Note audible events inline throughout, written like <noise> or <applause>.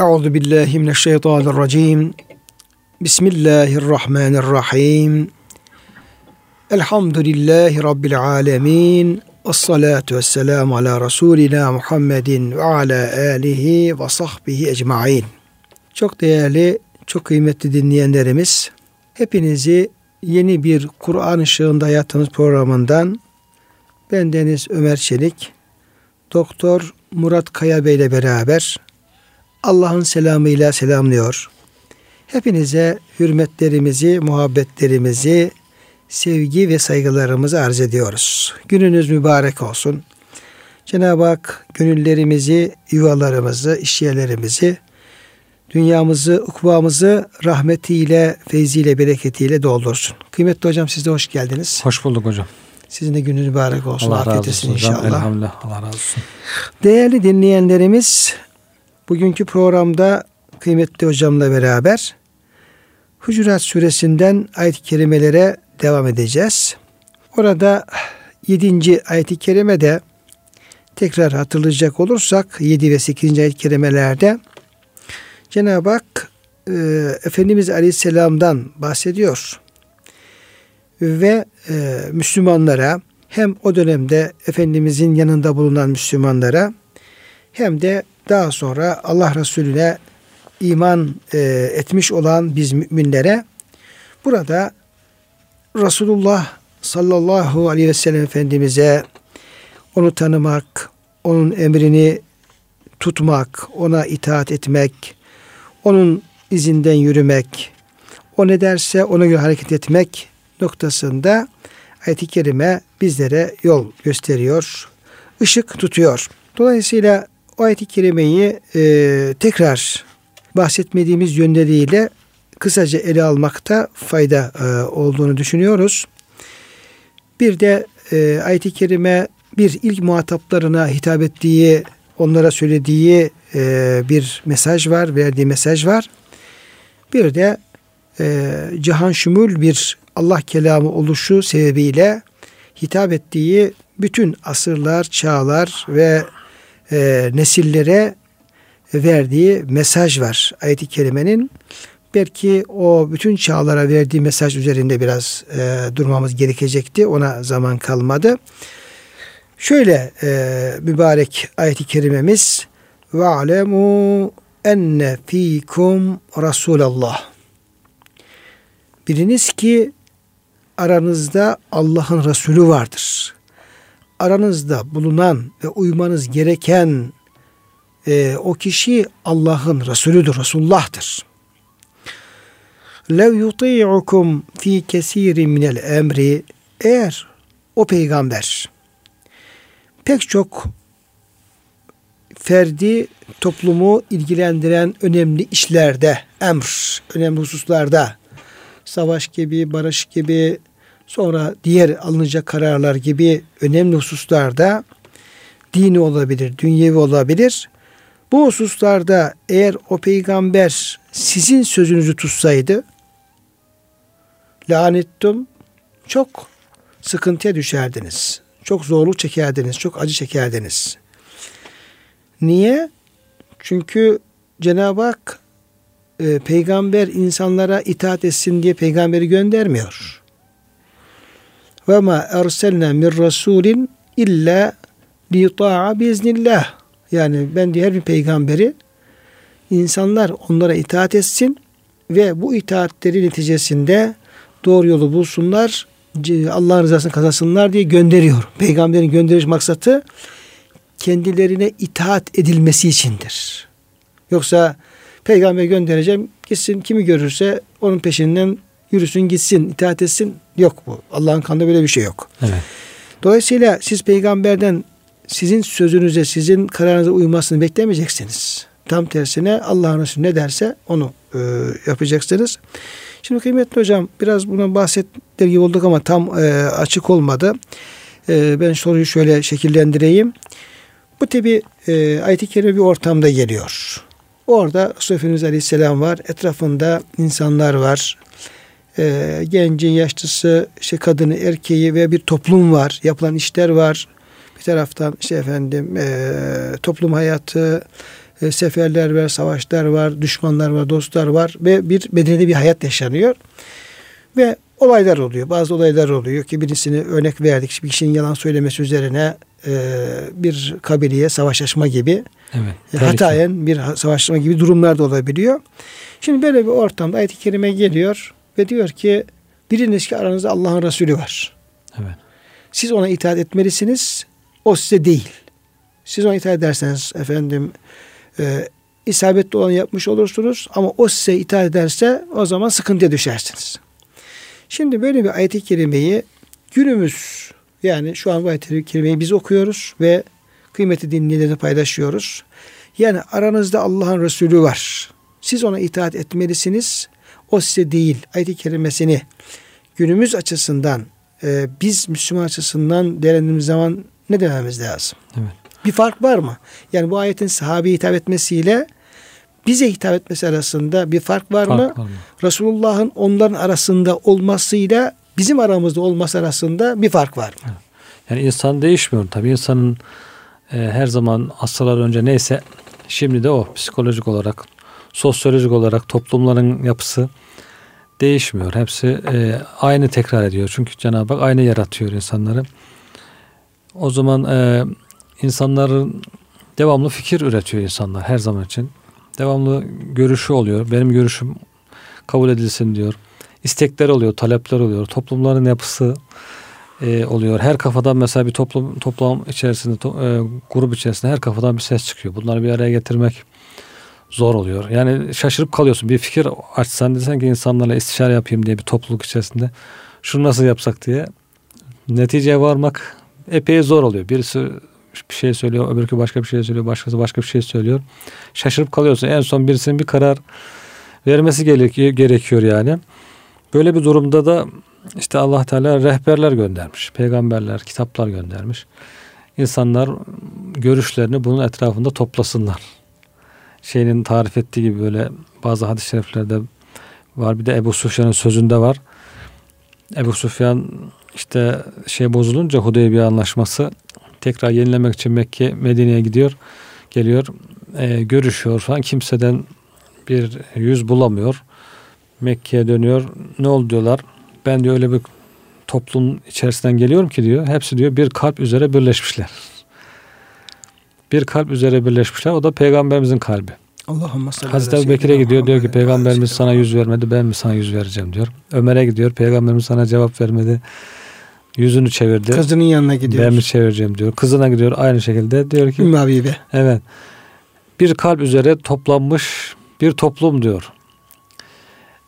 Euzu billahi mineşşeytanirracim. Bismillahirrahmanirrahim. Elhamdülillahi rabbil alamin. Ves salatu ala rasulina Muhammedin ve ala alihi ve sahbihi ecmaîn. Çok değerli, çok kıymetli dinleyenlerimiz, hepinizi yeni bir Kur'an ışığında hayatımız programından ben Deniz Ömer Çelik, Doktor Murat Kaya Bey ile beraber Allah'ın selamıyla selamlıyor. Hepinize hürmetlerimizi, muhabbetlerimizi, sevgi ve saygılarımızı arz ediyoruz. Gününüz mübarek olsun. Cenab-ı Hak gönüllerimizi, yuvalarımızı, işyerlerimizi, dünyamızı, ukbamızı rahmetiyle, feyziyle, bereketiyle doldursun. Kıymetli hocam siz de hoş geldiniz. Hoş bulduk hocam. Sizin de gününüz mübarek olsun. Allah Afiyet olsun inşallah. Elhamdülillah. Allah razı olsun. Değerli dinleyenlerimiz, bugünkü programda kıymetli hocamla beraber Hucurat suresinden ayet-i kerimelere devam edeceğiz. Orada 7. ayet-i kerimede tekrar hatırlayacak olursak 7 ve 8. ayet-i kerimelerde Cenab-ı Hak e, Efendimiz Aleyhisselam'dan bahsediyor. Ve e, Müslümanlara hem o dönemde Efendimizin yanında bulunan Müslümanlara hem de daha sonra Allah Resulüne iman e, etmiş olan biz müminlere burada Resulullah sallallahu aleyhi ve sellem Efendimiz'e onu tanımak, onun emrini tutmak, ona itaat etmek, onun izinden yürümek, o ne derse ona göre hareket etmek noktasında ayet-i kerime bizlere yol gösteriyor, ışık tutuyor. Dolayısıyla o ayet-i kerimeyi e, tekrar bahsetmediğimiz yönleriyle kısaca ele almakta fayda e, olduğunu düşünüyoruz. Bir de e, ayet-i kerime bir ilk muhataplarına hitap ettiği, onlara söylediği e, bir mesaj var, verdiği mesaj var. Bir de e, cihan şümül bir Allah kelamı oluşu sebebiyle hitap ettiği bütün asırlar, çağlar ve e, nesillere verdiği mesaj var ayet-i kerimenin. Belki o bütün çağlara verdiği mesaj üzerinde biraz e, durmamız gerekecekti. Ona zaman kalmadı. Şöyle e, mübarek ayet-i kerimemiz ve alemu enne fikum Resulallah. Biliniz ki aranızda Allah'ın Resulü vardır. Aranızda bulunan ve uymanız gereken e, o kişi Allah'ın Resulüdür, Resulullah'tır. Lev yuti'ukum fi kesirin minel emri eğer o peygamber pek çok ferdi toplumu ilgilendiren önemli işlerde, emr, önemli hususlarda savaş gibi, barış gibi, sonra diğer alınacak kararlar gibi önemli hususlarda dini olabilir, dünyevi olabilir. Bu hususlarda eğer o peygamber sizin sözünüzü tutsaydı lanettum çok sıkıntıya düşerdiniz. Çok zorluk çekerdiniz, çok acı çekerdiniz. Niye? Çünkü Cenab-ı Hak e, peygamber insanlara itaat etsin diye peygamberi göndermiyor. Ve ma erselna min rasulin illa li ta'a biiznillah. Yani ben diğer bir peygamberi insanlar onlara itaat etsin ve bu itaatleri neticesinde doğru yolu bulsunlar, Allah'ın rızasını kazansınlar diye gönderiyor. Peygamberin gönderiş maksatı kendilerine itaat edilmesi içindir. Yoksa peygamber göndereceğim gitsin kimi görürse onun peşinden yürüsün gitsin itaat etsin yok bu. Allah'ın kanında böyle bir şey yok. Evet. Dolayısıyla siz peygamberden sizin sözünüze sizin kararınıza uymasını beklemeyeceksiniz. Tam tersine Allah'ın Resulü ne derse onu e, yapacaksınız. Şimdi kıymetli hocam biraz buna bahsettiği gibi olduk ama tam e, açık olmadı. E, ben soruyu şöyle şekillendireyim. Bu tabi e, ayet-i kerime bir ortamda geliyor. Orada Resulü Aleyhisselam var. Etrafında insanlar var. E, genci, yaşlısı, işte kadını, erkeği ve bir toplum var. Yapılan işler var. Bir taraftan işte efendim e, toplum hayatı, e, seferler var, savaşlar var, düşmanlar var, dostlar var ve bir medeni bir hayat yaşanıyor. Ve olaylar oluyor. Bazı olaylar oluyor ki birisini örnek verdik. Bir kişinin yalan söylemesi üzerine e, bir kabileye savaş açma gibi evet, e, hatayen bir savaşma gibi durumlar da olabiliyor. Şimdi böyle bir ortamda ayet-i kerime geliyor ve diyor ki biriniz ki aranızda Allah'ın Resulü var. Evet. Siz ona itaat etmelisiniz. O size değil. Siz ona itaat ederseniz efendim e, isabetli olanı yapmış olursunuz ama o size itaat ederse o zaman sıkıntıya düşersiniz. Şimdi böyle bir ayet-i kerimeyi günümüz yani şu an bu ayet-i kerimeyi biz okuyoruz ve kıymeti dinleyicilerle paylaşıyoruz. Yani aranızda Allah'ın Resulü var. Siz ona itaat etmelisiniz. O size değil. Ayet-i kerimesini günümüz açısından e, biz Müslüman açısından değerlendirdiğimiz zaman ne dememiz lazım? Evet. Bir fark var mı? Yani bu ayetin sahabeye hitap etmesiyle bize hitap etmesi arasında bir fark var fark mı? mı? Resulullah'ın onların arasında olmasıyla bizim aramızda olması arasında bir fark var mı? Yani insan değişmiyor. Tabii insanın e, her zaman asırlar önce neyse şimdi de o psikolojik olarak, sosyolojik olarak toplumların yapısı değişmiyor. Hepsi e, aynı tekrar ediyor. Çünkü Cenab-ı Hak aynı yaratıyor insanları. O zaman e, insanların devamlı fikir üretiyor insanlar her zaman için. Devamlı görüşü oluyor. Benim görüşüm kabul edilsin diyor. İstekler oluyor, talepler oluyor. Toplumların yapısı e, oluyor. Her kafadan mesela bir toplum toplam içerisinde, to, e, grup içerisinde her kafadan bir ses çıkıyor. Bunları bir araya getirmek zor oluyor. Yani şaşırıp kalıyorsun. Bir fikir açsan desen ki insanlarla istişare yapayım diye bir topluluk içerisinde şunu nasıl yapsak diye neticeye varmak epey zor oluyor. Birisi bir şey söylüyor, öbürkü başka bir şey söylüyor, başkası başka bir şey söylüyor. Şaşırıp kalıyorsun. En son birisinin bir karar vermesi gerekiyor yani. Böyle bir durumda da işte Allah Teala rehberler göndermiş. Peygamberler, kitaplar göndermiş. İnsanlar görüşlerini bunun etrafında toplasınlar. Şeyinin tarif ettiği gibi böyle bazı hadis-i şeriflerde var. Bir de Ebu Sufyan'ın sözünde var. Ebu Sufyan işte şey bozulunca Hudeybiye anlaşması tekrar yenilemek için Mekke Medine'ye gidiyor. Geliyor. E, görüşüyor falan. Kimseden bir yüz bulamıyor. Mekke'ye dönüyor. Ne oldu diyorlar. Ben diyor öyle bir toplum içerisinden geliyorum ki diyor. Hepsi diyor bir kalp üzere birleşmişler. Bir kalp üzere birleşmişler. O da peygamberimizin kalbi. Allahümme Hazreti Ebu Bekir'e gidiyor diyor ki peygamberimiz sana yüz vermedi ben mi sana yüz vereceğim diyor. Ömer'e gidiyor peygamberimiz sana cevap vermedi. Yüzünü çevirdi. Kızının yanına gidiyor. Ben mi çevireceğim diyor. Kızına gidiyor aynı şekilde diyor ki. Ümmü Habibe. Evet. Bir kalp üzere toplanmış bir toplum diyor.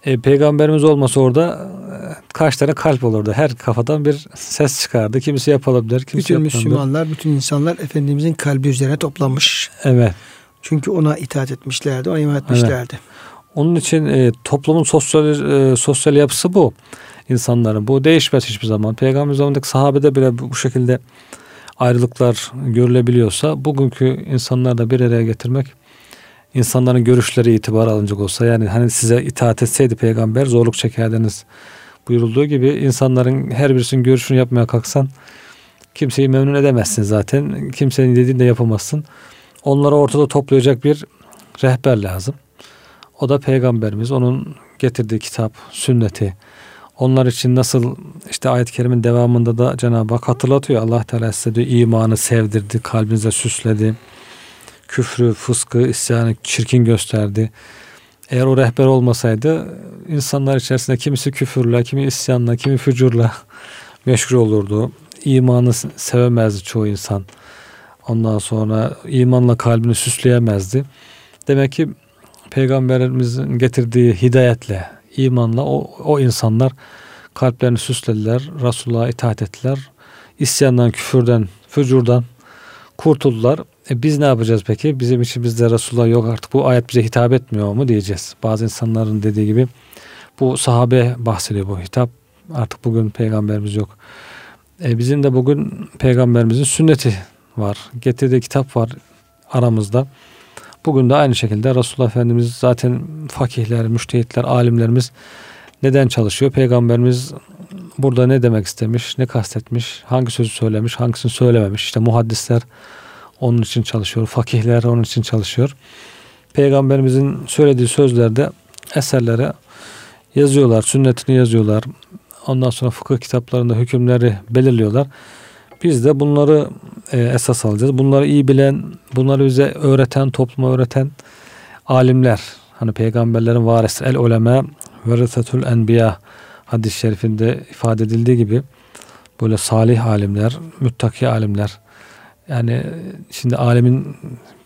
E, peygamberimiz olmasa orada e, kaç tane kalp olurdu. Her kafadan bir ses çıkardı. Kimisi yapalım der, kimisi Bütün Müslümanlar, bütün insanlar Efendimizin kalbi üzerine toplanmış. Evet. Çünkü ona itaat etmişlerdi, ona iman etmişlerdi. Evet. Onun için e, toplumun sosyal e, sosyal yapısı bu. insanların. Bu değişmez hiçbir zaman. Peygamber zamanındaki sahabede bile bu şekilde ayrılıklar görülebiliyorsa bugünkü insanları da bir araya getirmek insanların görüşleri itibar alınacak olsa yani hani size itaat etseydi peygamber zorluk çekerdiniz buyurulduğu gibi insanların her birisinin görüşünü yapmaya kalksan kimseyi memnun edemezsin zaten. Kimsenin dediğini de yapamazsın. Onları ortada toplayacak bir rehber lazım. O da peygamberimiz. Onun getirdiği kitap, sünneti. Onlar için nasıl işte ayet-i kerimin devamında da Cenab-ı Hak hatırlatıyor. Allah Teala size diyor imanı sevdirdi, kalbinize süsledi küfrü, fıskı, isyanı çirkin gösterdi. Eğer o rehber olmasaydı insanlar içerisinde kimisi küfürle, kimi isyanla, kimi fücurla <laughs> meşgul olurdu. İmanı sevemezdi çoğu insan. Ondan sonra imanla kalbini süsleyemezdi. Demek ki Peygamberimizin getirdiği hidayetle, imanla o, o insanlar kalplerini süslediler. Resulullah'a itaat ettiler. İsyandan, küfürden, fücurdan kurtuldular. E biz ne yapacağız peki? Bizim içimizde Resulullah yok artık. Bu ayet bize hitap etmiyor mu diyeceğiz. Bazı insanların dediği gibi bu sahabe bahsediyor bu hitap. Artık bugün peygamberimiz yok. E bizim de bugün peygamberimizin sünneti var. Getirdiği kitap var aramızda. Bugün de aynı şekilde Resulullah Efendimiz zaten fakihler, müştehitler, alimlerimiz neden çalışıyor? Peygamberimiz burada ne demek istemiş, ne kastetmiş, hangi sözü söylemiş, hangisini söylememiş. İşte muhaddisler onun için çalışıyor. Fakihler onun için çalışıyor. Peygamberimizin söylediği sözlerde eserlere yazıyorlar. Sünnetini yazıyorlar. Ondan sonra fıkıh kitaplarında hükümleri belirliyorlar. Biz de bunları e, esas alacağız. Bunları iyi bilen, bunları bize öğreten, topluma öğreten alimler. Hani peygamberlerin varisi el ulema veresetül enbiya hadis-i şerifinde ifade edildiği gibi böyle salih alimler, müttaki alimler. Yani şimdi alemin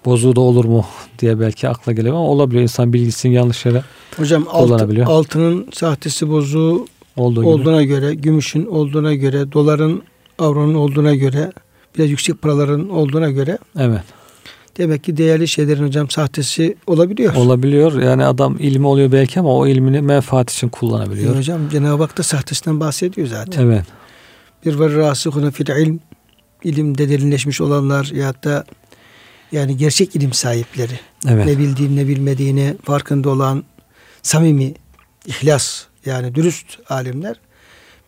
bozuğu da olur mu diye belki akla geliyor ama olabiliyor. İnsan bilgisini yanlış yere Hocam altı, altının sahtesi bozuğu Olduğu olduğuna gibi. göre, gümüşün olduğuna göre, doların, avronun olduğuna göre, biraz yüksek paraların olduğuna göre Evet. Demek ki değerli şeylerin hocam sahtesi olabiliyor. Olabiliyor. Yani adam ilmi oluyor belki ama o ilmini menfaat için kullanabiliyor. E hocam Cenab-ı Hak da sahtesinden bahsediyor zaten. Evet. Bir var rasihuna fil ilm ilimde derinleşmiş olanlar ya da yani gerçek ilim sahipleri. Evet. Ne bildiğini ne bilmediğini farkında olan samimi, ihlas yani dürüst alimler.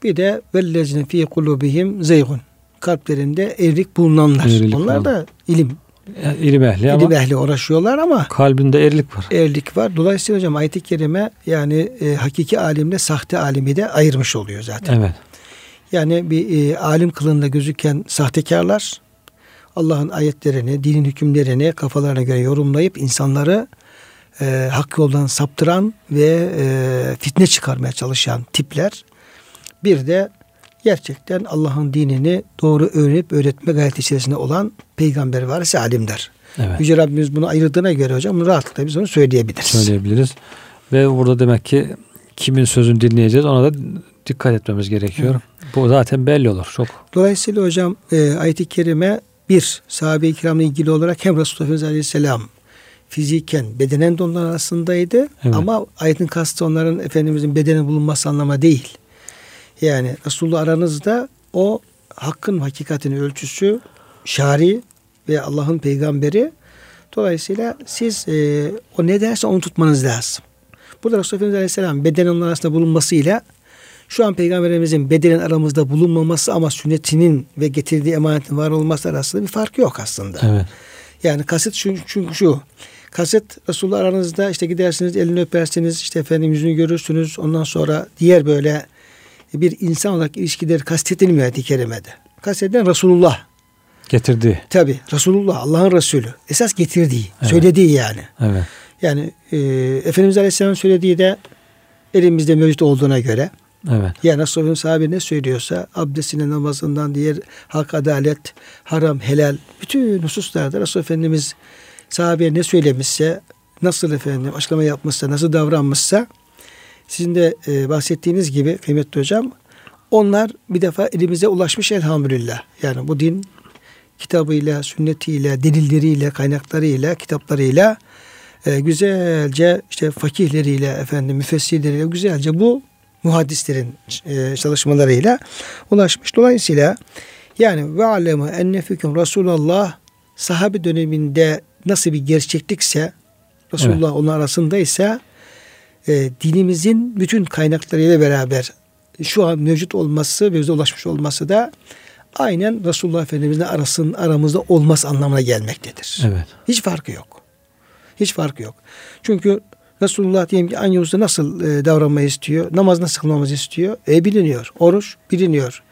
Bir de vellezine fi kulubihim zeygun. Kalplerinde eğrilik bulunanlar. Eğrilik Onlar da ilim yani ilim ehli ilim ama ehli uğraşıyorlar ama kalbinde erilik var. Erilik var. Dolayısıyla hocam ayet-i kerime yani e, hakiki alimle sahte alimi de ayırmış oluyor zaten. Evet. Yani bir e, alim kılığında gözüken sahtekarlar Allah'ın ayetlerini, dinin hükümlerini kafalarına göre yorumlayıp insanları e, hak yoldan saptıran ve e, fitne çıkarmaya çalışan tipler. Bir de gerçekten Allah'ın dinini doğru öğrenip öğretme gayret içerisinde olan peygamber varsa alimler. Evet. Yüce Rabbimiz bunu ayırdığına göre hocam bunu rahatlıkla biz onu söyleyebiliriz. Söyleyebiliriz. Ve burada demek ki kimin sözünü dinleyeceğiz ona da dikkat etmemiz gerekiyor. Evet. Bu zaten belli olur çok. Dolayısıyla hocam e, ayet-i kerime bir sahabe-i kiramla ilgili olarak hem Resulullah Efendimiz Aleyhisselam fiziken bedenen de onlar arasındaydı evet. ama ayetin kastı onların Efendimizin bedenen bulunması anlama değil. Yani Resulullah aranızda o hakkın hakikatin ölçüsü şari ve Allah'ın peygamberi. Dolayısıyla siz e, o ne derse onu tutmanız lazım. Burada Resulullah Efendimiz Aleyhisselam beden onun arasında bulunmasıyla şu an Peygamberimizin bedenin aramızda bulunmaması ama sünnetinin ve getirdiği emanetin var olması arasında bir fark yok aslında. Evet. Yani kasıt çünkü, çünkü şu. Kasıt Resulullah aranızda işte gidersiniz elini öpersiniz işte efendim yüzünü görürsünüz ondan sonra diğer böyle bir insan olarak ilişkileri kastetilmiyor ayet-i kerimede. Kastedilen Resulullah. Getirdi. Tabi Resulullah Allah'ın Resulü. Esas getirdiği, evet. söylediği yani. Evet. Yani e, Efendimiz Aleyhisselam söylediği de elimizde mevcut olduğuna göre. Evet. Yani Resulü'nün sahibi ne söylüyorsa abdestine namazından diğer hak, adalet, haram, helal bütün hususlarda Resul Efendimiz sahabeye ne söylemişse nasıl efendim açıklama yapmışsa nasıl davranmışsa sizin de e, bahsettiğiniz gibi kıymetli hocam onlar bir defa elimize ulaşmış elhamdülillah. Yani bu din kitabıyla, sünnetiyle, delilleriyle, kaynaklarıyla, kitaplarıyla e, güzelce işte fakihleriyle, efendim müfessirleriyle güzelce bu muhaddislerin e, çalışmalarıyla ulaşmış. Dolayısıyla yani ve alemu enne fiküm Resulullah sahabe döneminde nasıl bir gerçeklikse Resulullah evet. onun arasındaysa e, dinimizin bütün kaynaklarıyla beraber şu an mevcut olması ve bize ulaşmış olması da aynen Resulullah Efendimiz'le arasının aramızda olmaz anlamına gelmektedir. Evet. Hiç farkı yok. Hiç farkı yok. Çünkü Resulullah diyelim ki aynı hususta nasıl e, davranmayı istiyor? Namaz nasıl kılmamızı istiyor? E biliniyor. Oruç biliniyor.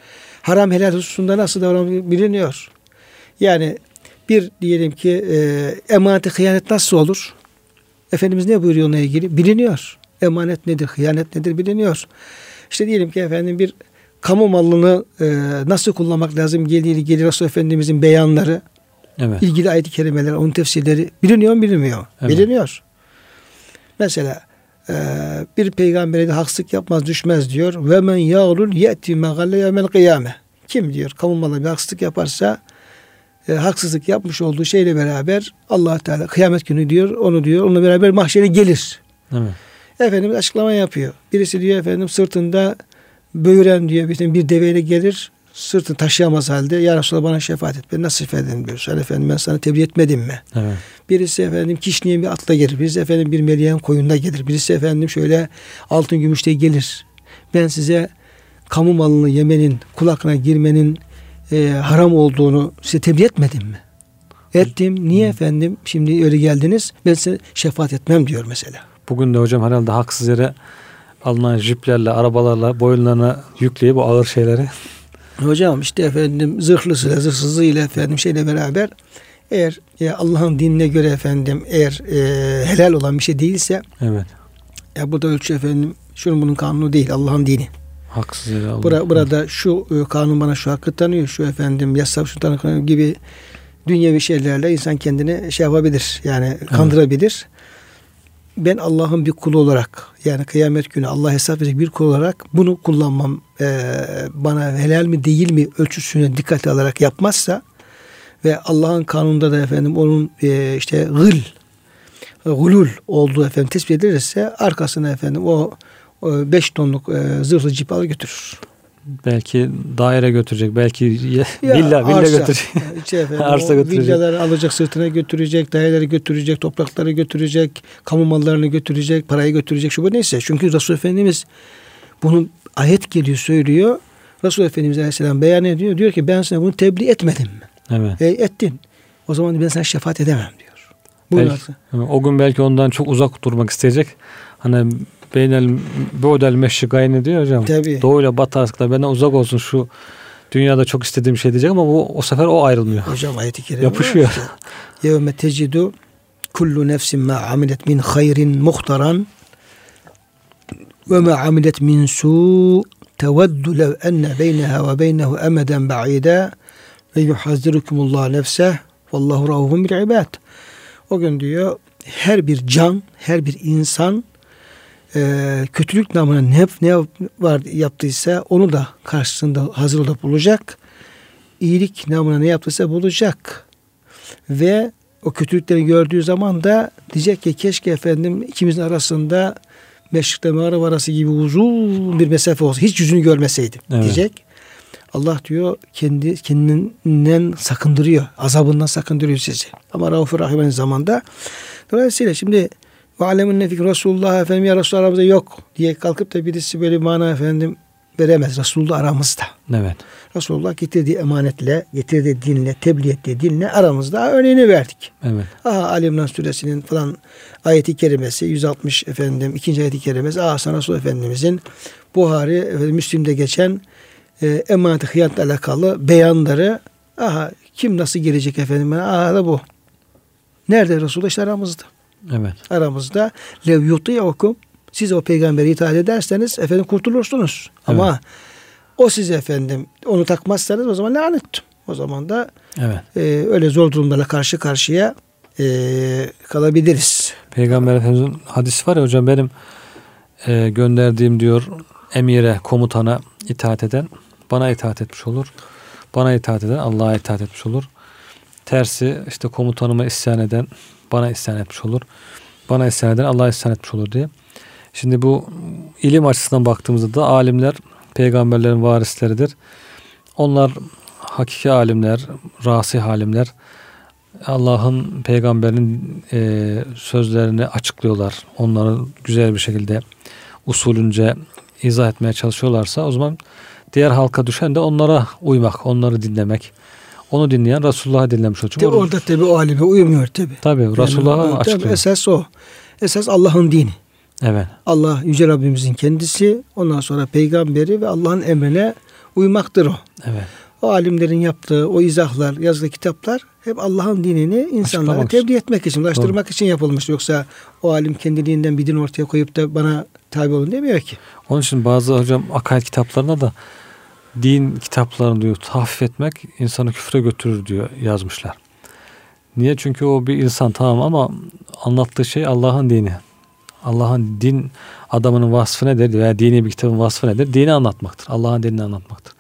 Haram helal hususunda nasıl davranmayı biliniyor. Yani bir diyelim ki e, emanete hıyanet nasıl olur? Efendimiz ne buyuruyor onunla ilgili? Biliniyor. Emanet nedir, hıyanet nedir biliniyor. İşte diyelim ki efendim bir kamu malını e, nasıl kullanmak lazım gelir gelir Resul Efendimizin beyanları, evet. ilgili ayet-i kerimeler, onun tefsirleri biliniyor mu bilinmiyor? Evet. Biliniyor. Mesela e, bir peygambere de haksızlık yapmaz düşmez diyor. Ve men yağlul ye'ti megalle yevmel kıyame. Kim diyor kamu malına bir haksızlık yaparsa e, haksızlık yapmış olduğu şeyle beraber Allah Teala kıyamet günü diyor onu diyor onunla beraber mahşere gelir. Evet. Efendimiz açıklama yapıyor. Birisi diyor efendim sırtında böğüren diyor bir, bir deveyle gelir sırtını taşıyamaz halde ya Resulallah bana şefaat et. Ben nasıl şefaat edeyim diyor. Sen efendim ben sana tebliğ etmedim mi? Evet. Birisi efendim kişniye bir atla gelir. Birisi efendim bir meleğin koyunda gelir. Birisi efendim şöyle altın gümüşte gelir. Ben size kamu malını yemenin, kulakına girmenin e, haram olduğunu size tebliğ etmedim mi? Ettim. Niye efendim şimdi öyle geldiniz? Ben size şefaat etmem diyor mesela. Bugün de hocam herhalde haksız yere alınan jiplerle, arabalarla boyunlarına yükleyip bu ağır şeyleri. Hocam işte efendim zırhlısıyla, zırhsızlığıyla efendim şeyle beraber eğer e, Allah'ın dinine göre efendim eğer e, helal olan bir şey değilse Evet. ya burada ölçü efendim şunun bunun kanunu değil Allah'ın dini. Haksız yere alınan. Bura, burada şu e, kanun bana şu hakkı tanıyor, şu efendim yasal şu tanıyor gibi dünyevi şeylerle insan kendini şey yapabilir. Yani kandırabilir. Ben Allah'ın bir kulu olarak yani kıyamet günü Allah hesap verecek bir kul olarak bunu kullanmam e, bana helal mi değil mi ölçüsüne dikkate alarak yapmazsa ve Allah'ın kanununda da efendim onun e, işte gıl gulul olduğu efendim tespit edilirse arkasına efendim o 5 tonluk e, zırhlı cip alır götürür. Belki daire götürecek, belki Ya, villa, villa arsa, götürecek. <laughs> işte efendim, Arsa götürecek. Villaları alacak sırtına götürecek, daireleri götürecek, toprakları götürecek, kamu mallarını götürecek, parayı götürecek şu bu neyse. Çünkü Resul Efendimiz bunu ayet geliyor söylüyor. Resul Efendimiz Aleyhisselam beyan ediyor. Diyor ki ben sana bunu tebliğ etmedim mi? Evet. E, ettin. O zaman ben sana şefaat edemem diyor. Buyurun Belki, o gün belki ondan çok uzak durmak isteyecek. Hani beynel bodel meşrikayni diyor hocam. Tabii. Doğuyla batı arasında benden uzak olsun şu dünyada çok istediğim şey diyecek ama bu o sefer o ayrılmıyor. Hocam ayeti kerime Yapışıyor. Yevme tecidu kullu nefsin ma amilet min hayrin muhtaran ve ma amilet min su teveddu lev enne beyneha ve beynehu emeden ba'ida ve yuhazzirukumullah nefseh vallahu rahufun bil ibad. O gün diyor her bir can, her bir insan e, kötülük namına ne, ne var yaptıysa onu da karşısında hazır olup bulacak. İyilik namına ne yaptıysa bulacak. Ve o kötülükleri gördüğü zaman da diyecek ki keşke efendim ikimizin arasında meşrikle mağrib arası gibi uzun bir mesafe olsa. Hiç yüzünü görmeseydim Evet. diyecek. Allah diyor kendi kendinden sakındırıyor. Azabından sakındırıyor sizi. Ama Rauf-ur Rahim aynı zamanda. Dolayısıyla şimdi ve alemin nefik Resulullah efendim ya Resulullah aramızda yok diye kalkıp da birisi böyle bir mana efendim veremez. Resulullah aramızda. Evet. Resulullah getirdiği emanetle, getirdiği dinle, tebliğ ettiği dinle aramızda örneğini verdik. Evet. Aha Ali İmran suresinin falan ayeti kerimesi 160 efendim ikinci ayeti kerimesi aha sana Resul Efendimizin Buhari efendim, Müslim'de geçen e, emanet hıyanetle alakalı beyanları aha kim nasıl gelecek efendim aha da bu. Nerede Resulullah işte aramızda. Evet. Aramızda lev yuti'ukum siz o peygamberi itaat ederseniz efendim kurtulursunuz. Ama o size efendim onu takmazsanız o zaman lanet. O zaman da Evet. e, öyle zor durumlarla karşı karşıya e, kalabiliriz. Peygamber Efendimiz'in hadisi var ya hocam benim e, gönderdiğim diyor emire, komutana itaat eden bana itaat etmiş olur. Bana itaat eden Allah'a itaat etmiş olur. Tersi işte komutanıma isyan eden bana isyan etmiş olur. Bana isyan eden Allah'a isyan etmiş olur diye. Şimdi bu ilim açısından baktığımızda da alimler peygamberlerin varisleridir. Onlar hakiki alimler, rasih alimler. Allah'ın peygamberinin e, sözlerini açıklıyorlar. Onları güzel bir şekilde usulünce izah etmeye çalışıyorlarsa o zaman diğer halka düşen de onlara uymak, onları dinlemek. Onu dinleyen Resulullah'ı dinlemiş olur. De orada tabi o alime uymuyor tabi. Tabii Resulullah'a tabii açıklıyor. esas o. Esas Allah'ın dini. Evet. Allah Yüce Rabbimizin kendisi ondan sonra peygamberi ve Allah'ın emrine uymaktır o. Evet. O alimlerin yaptığı o izahlar, yazdığı kitaplar hep Allah'ın dinini insanlara Açıklamak için. tebliğ etmek için, ulaştırmak için yapılmış. Yoksa o alim kendiliğinden bir din ortaya koyup da bana tabi olun demiyor ki. Onun için bazı hocam akaid kitaplarına da din kitaplarını diyor tahfif etmek insanı küfre götürür diyor yazmışlar. Niye? Çünkü o bir insan tamam ama anlattığı şey Allah'ın dini. Allah'ın din adamının vasfı nedir veya dini bir kitabın vasfı nedir? Dini anlatmaktır. Allah'ın dinini anlatmaktır.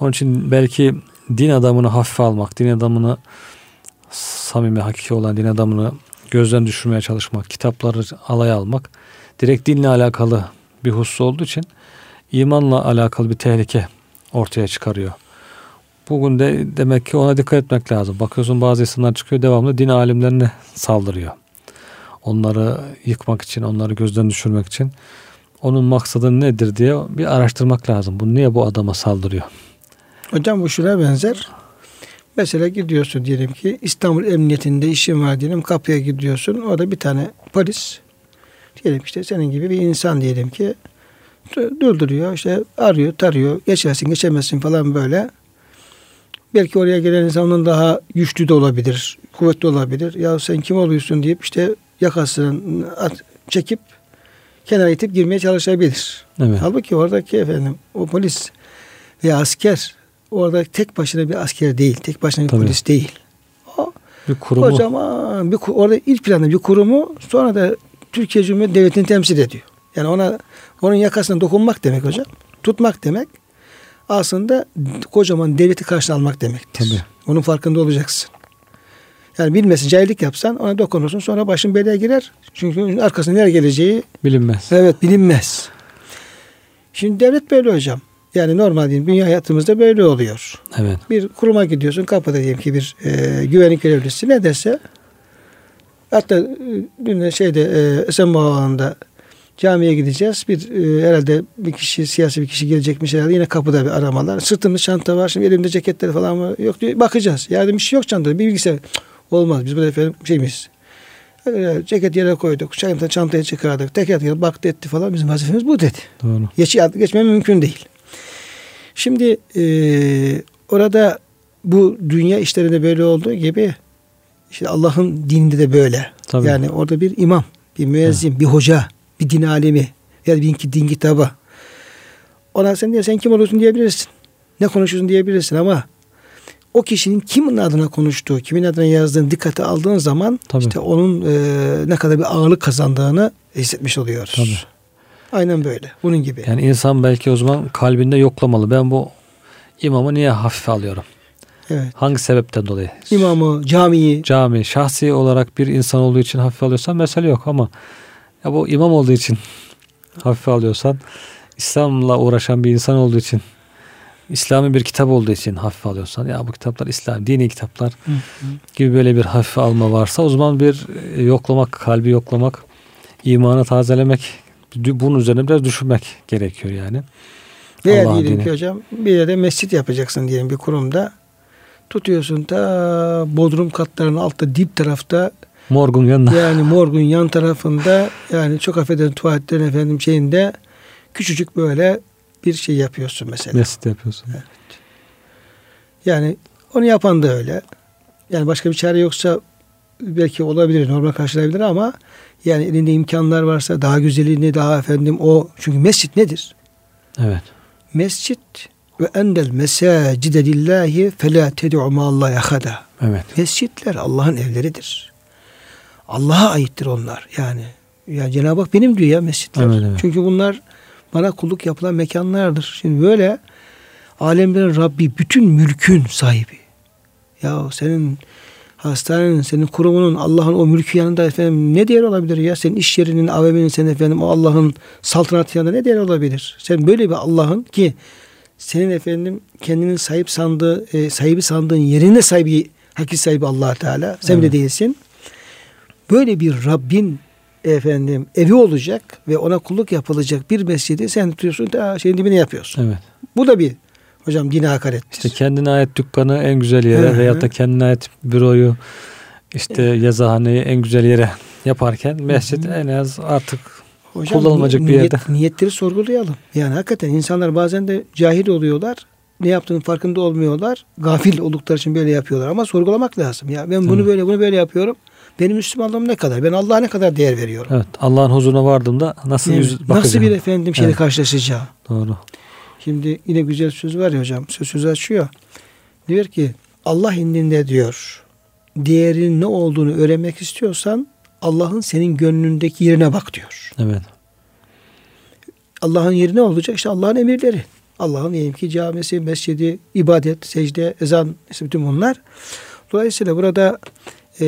Onun için belki din adamını hafife almak, din adamını samimi, hakiki olan din adamını gözden düşürmeye çalışmak, kitapları alaya almak direkt dinle alakalı bir husus olduğu için imanla alakalı bir tehlike ortaya çıkarıyor. Bugün de demek ki ona dikkat etmek lazım. Bakıyorsun bazı insanlar çıkıyor devamlı din alimlerine saldırıyor. Onları yıkmak için, onları gözden düşürmek için onun maksadı nedir diye bir araştırmak lazım. Bu niye bu adama saldırıyor? Hocam bu şuna benzer. Mesela gidiyorsun diyelim ki İstanbul Emniyetinde işin var diyelim kapıya gidiyorsun. Orada bir tane polis diyelim işte senin gibi bir insan diyelim ki durduruyor işte arıyor tarıyor geçersin geçemezsin falan böyle. Belki oraya gelen insanın daha güçlü de olabilir, kuvvetli olabilir. Ya sen kim oluyorsun deyip işte yakasını at, çekip kenara itip girmeye çalışabilir. Evet. Halbuki oradaki efendim o polis veya asker orada tek başına bir asker değil, tek başına bir Tabii. polis değil. O bir kurumu. Kocaman bir orada ilk planda bir kurumu sonra da Türkiye Cumhuriyeti Devleti'ni temsil ediyor. Yani ona onun yakasına dokunmak demek hocam. Tutmak demek aslında kocaman devleti karşına almak demektir. Tabii. Onun farkında olacaksın. Yani bilmesin cahillik yapsan ona dokunursun sonra başın belaya girer. Çünkü arkasında nereye geleceği bilinmez. Evet bilinmez. Şimdi devlet böyle hocam. Yani normal değil. Dünya hayatımızda böyle oluyor. Evet. Bir kuruma gidiyorsun kapıda diyelim ki bir e, güvenlik görevlisi ne dese hatta e, dün şeyde e, Esenboğa'nda camiye gideceğiz. Bir e, herhalde bir kişi siyasi bir kişi gelecekmiş herhalde yine kapıda bir aramalar. Sırtımda çanta var şimdi elimde ceketleri falan var. Yok diyor bakacağız. Yani bir şey yok çantada bir bilgisayar. Olmaz biz burada efendim şeyimiz. Öyle ceket yere koyduk. Çayımdan çantaya çıkardık. Teker teker baktı etti falan. Bizim vazifemiz bu dedi. Doğru. Geç, geçmem mümkün değil. Şimdi e, orada bu dünya işlerinde böyle olduğu gibi işte Allah'ın dininde de böyle. Tabii. Yani orada bir imam, bir müezzin, evet. bir hoca, bir din alemi ya da bir din kitabı. Ona sen diye sen kim oluyorsun diyebilirsin. Ne konuşuyorsun diyebilirsin ama o kişinin kimin adına konuştuğu, kimin adına yazdığını dikkate aldığın zaman Tabii. işte onun e, ne kadar bir ağırlık kazandığını hissetmiş oluyoruz. Tabii. Aynen böyle. Bunun gibi. Yani insan belki o zaman kalbinde yoklamalı. Ben bu imamı niye hafife alıyorum? Evet. Hangi sebepten dolayı? İmamı, camiyi. Cami, şahsi olarak bir insan olduğu için hafife alıyorsan mesele yok ama ya bu imam olduğu için hafife alıyorsan İslam'la uğraşan bir insan olduğu için İslami bir kitap olduğu için hafife alıyorsan ya bu kitaplar İslam dini kitaplar hı hı. gibi böyle bir hafife alma varsa o zaman bir e, yoklamak, kalbi yoklamak, imanı tazelemek bunun üzerine biraz düşünmek gerekiyor yani. Veya Allah diyelim ki hocam bir yere mescit yapacaksın diyelim bir kurumda. Tutuyorsun ta bodrum katlarının altta dip tarafta morgun yanında. Yani morgun yan tarafında yani çok affedersin tuvaletlerin efendim şeyinde küçücük böyle bir şey yapıyorsun mesela. Mescit yapıyorsun. Evet. Yani onu yapan da öyle. Yani başka bir çare yoksa belki olabilir, normal karşılayabilir ama yani elinde imkanlar varsa daha güzelini daha efendim o çünkü mescit nedir? Evet. Mescit ve endel mesacide lillahi fela ted'u ma'allahi ahada. Evet. Mescitler Allah'ın evleridir. Allah'a aittir onlar. Yani ya Cenab-ı Hak benim diyor ya mescitler. Evet, evet. Çünkü bunlar bana kulluk yapılan mekanlardır. Şimdi böyle alemlerin Rabbi, bütün mülkün sahibi. Ya senin hastanenin, senin kurumunun, Allah'ın o mülkü yanında efendim ne değer olabilir ya? Senin iş yerinin, AVM'nin senin efendim o Allah'ın saltanatı yanında ne değer olabilir? Sen böyle bir Allah'ın ki senin efendim kendinin sahip sandığı, e, sahibi sandığın yerine sahibi, hakiki sahibi allah Teala. Sen evet. bile değilsin. Böyle bir Rabbin efendim evi olacak ve ona kulluk yapılacak bir mescidi sen tutuyorsun da şeyin dibine yapıyorsun. Evet. Bu da bir hocam dine hakarettir. İşte kendine ait dükkanı en güzel yere Hı-hı. veyahut da kendine ait büroyu işte yazıhaneyi en güzel yere yaparken mescid Hı-hı. en az artık Hocam, kullanılacak niyet, bir yerde. Niyetleri sorgulayalım. Yani hakikaten insanlar bazen de cahil oluyorlar. Ne yaptığının farkında olmuyorlar. Gafil oldukları için böyle yapıyorlar ama sorgulamak lazım. Ya ben bunu Hı. böyle bunu böyle yapıyorum. Benim Müslümanlığım ne kadar? Ben Allah'a ne kadar değer veriyorum? Evet. Allah'ın huzuruna vardığımda nasıl evet. yüz bakacağım? Nasıl bir efendim şeyle evet. karşılaşacağım? Doğru. Şimdi yine güzel söz var ya hocam. Söz söz açıyor. Diyor ki Allah indinde diyor değerinin ne olduğunu öğrenmek istiyorsan Allah'ın senin gönlündeki yerine bak diyor. Evet. Allah'ın yeri ne olacak? İşte Allah'ın emirleri. Allah'ın diyelim ki camisi, mescidi, ibadet, secde, ezan, işte bütün bunlar. Dolayısıyla burada e,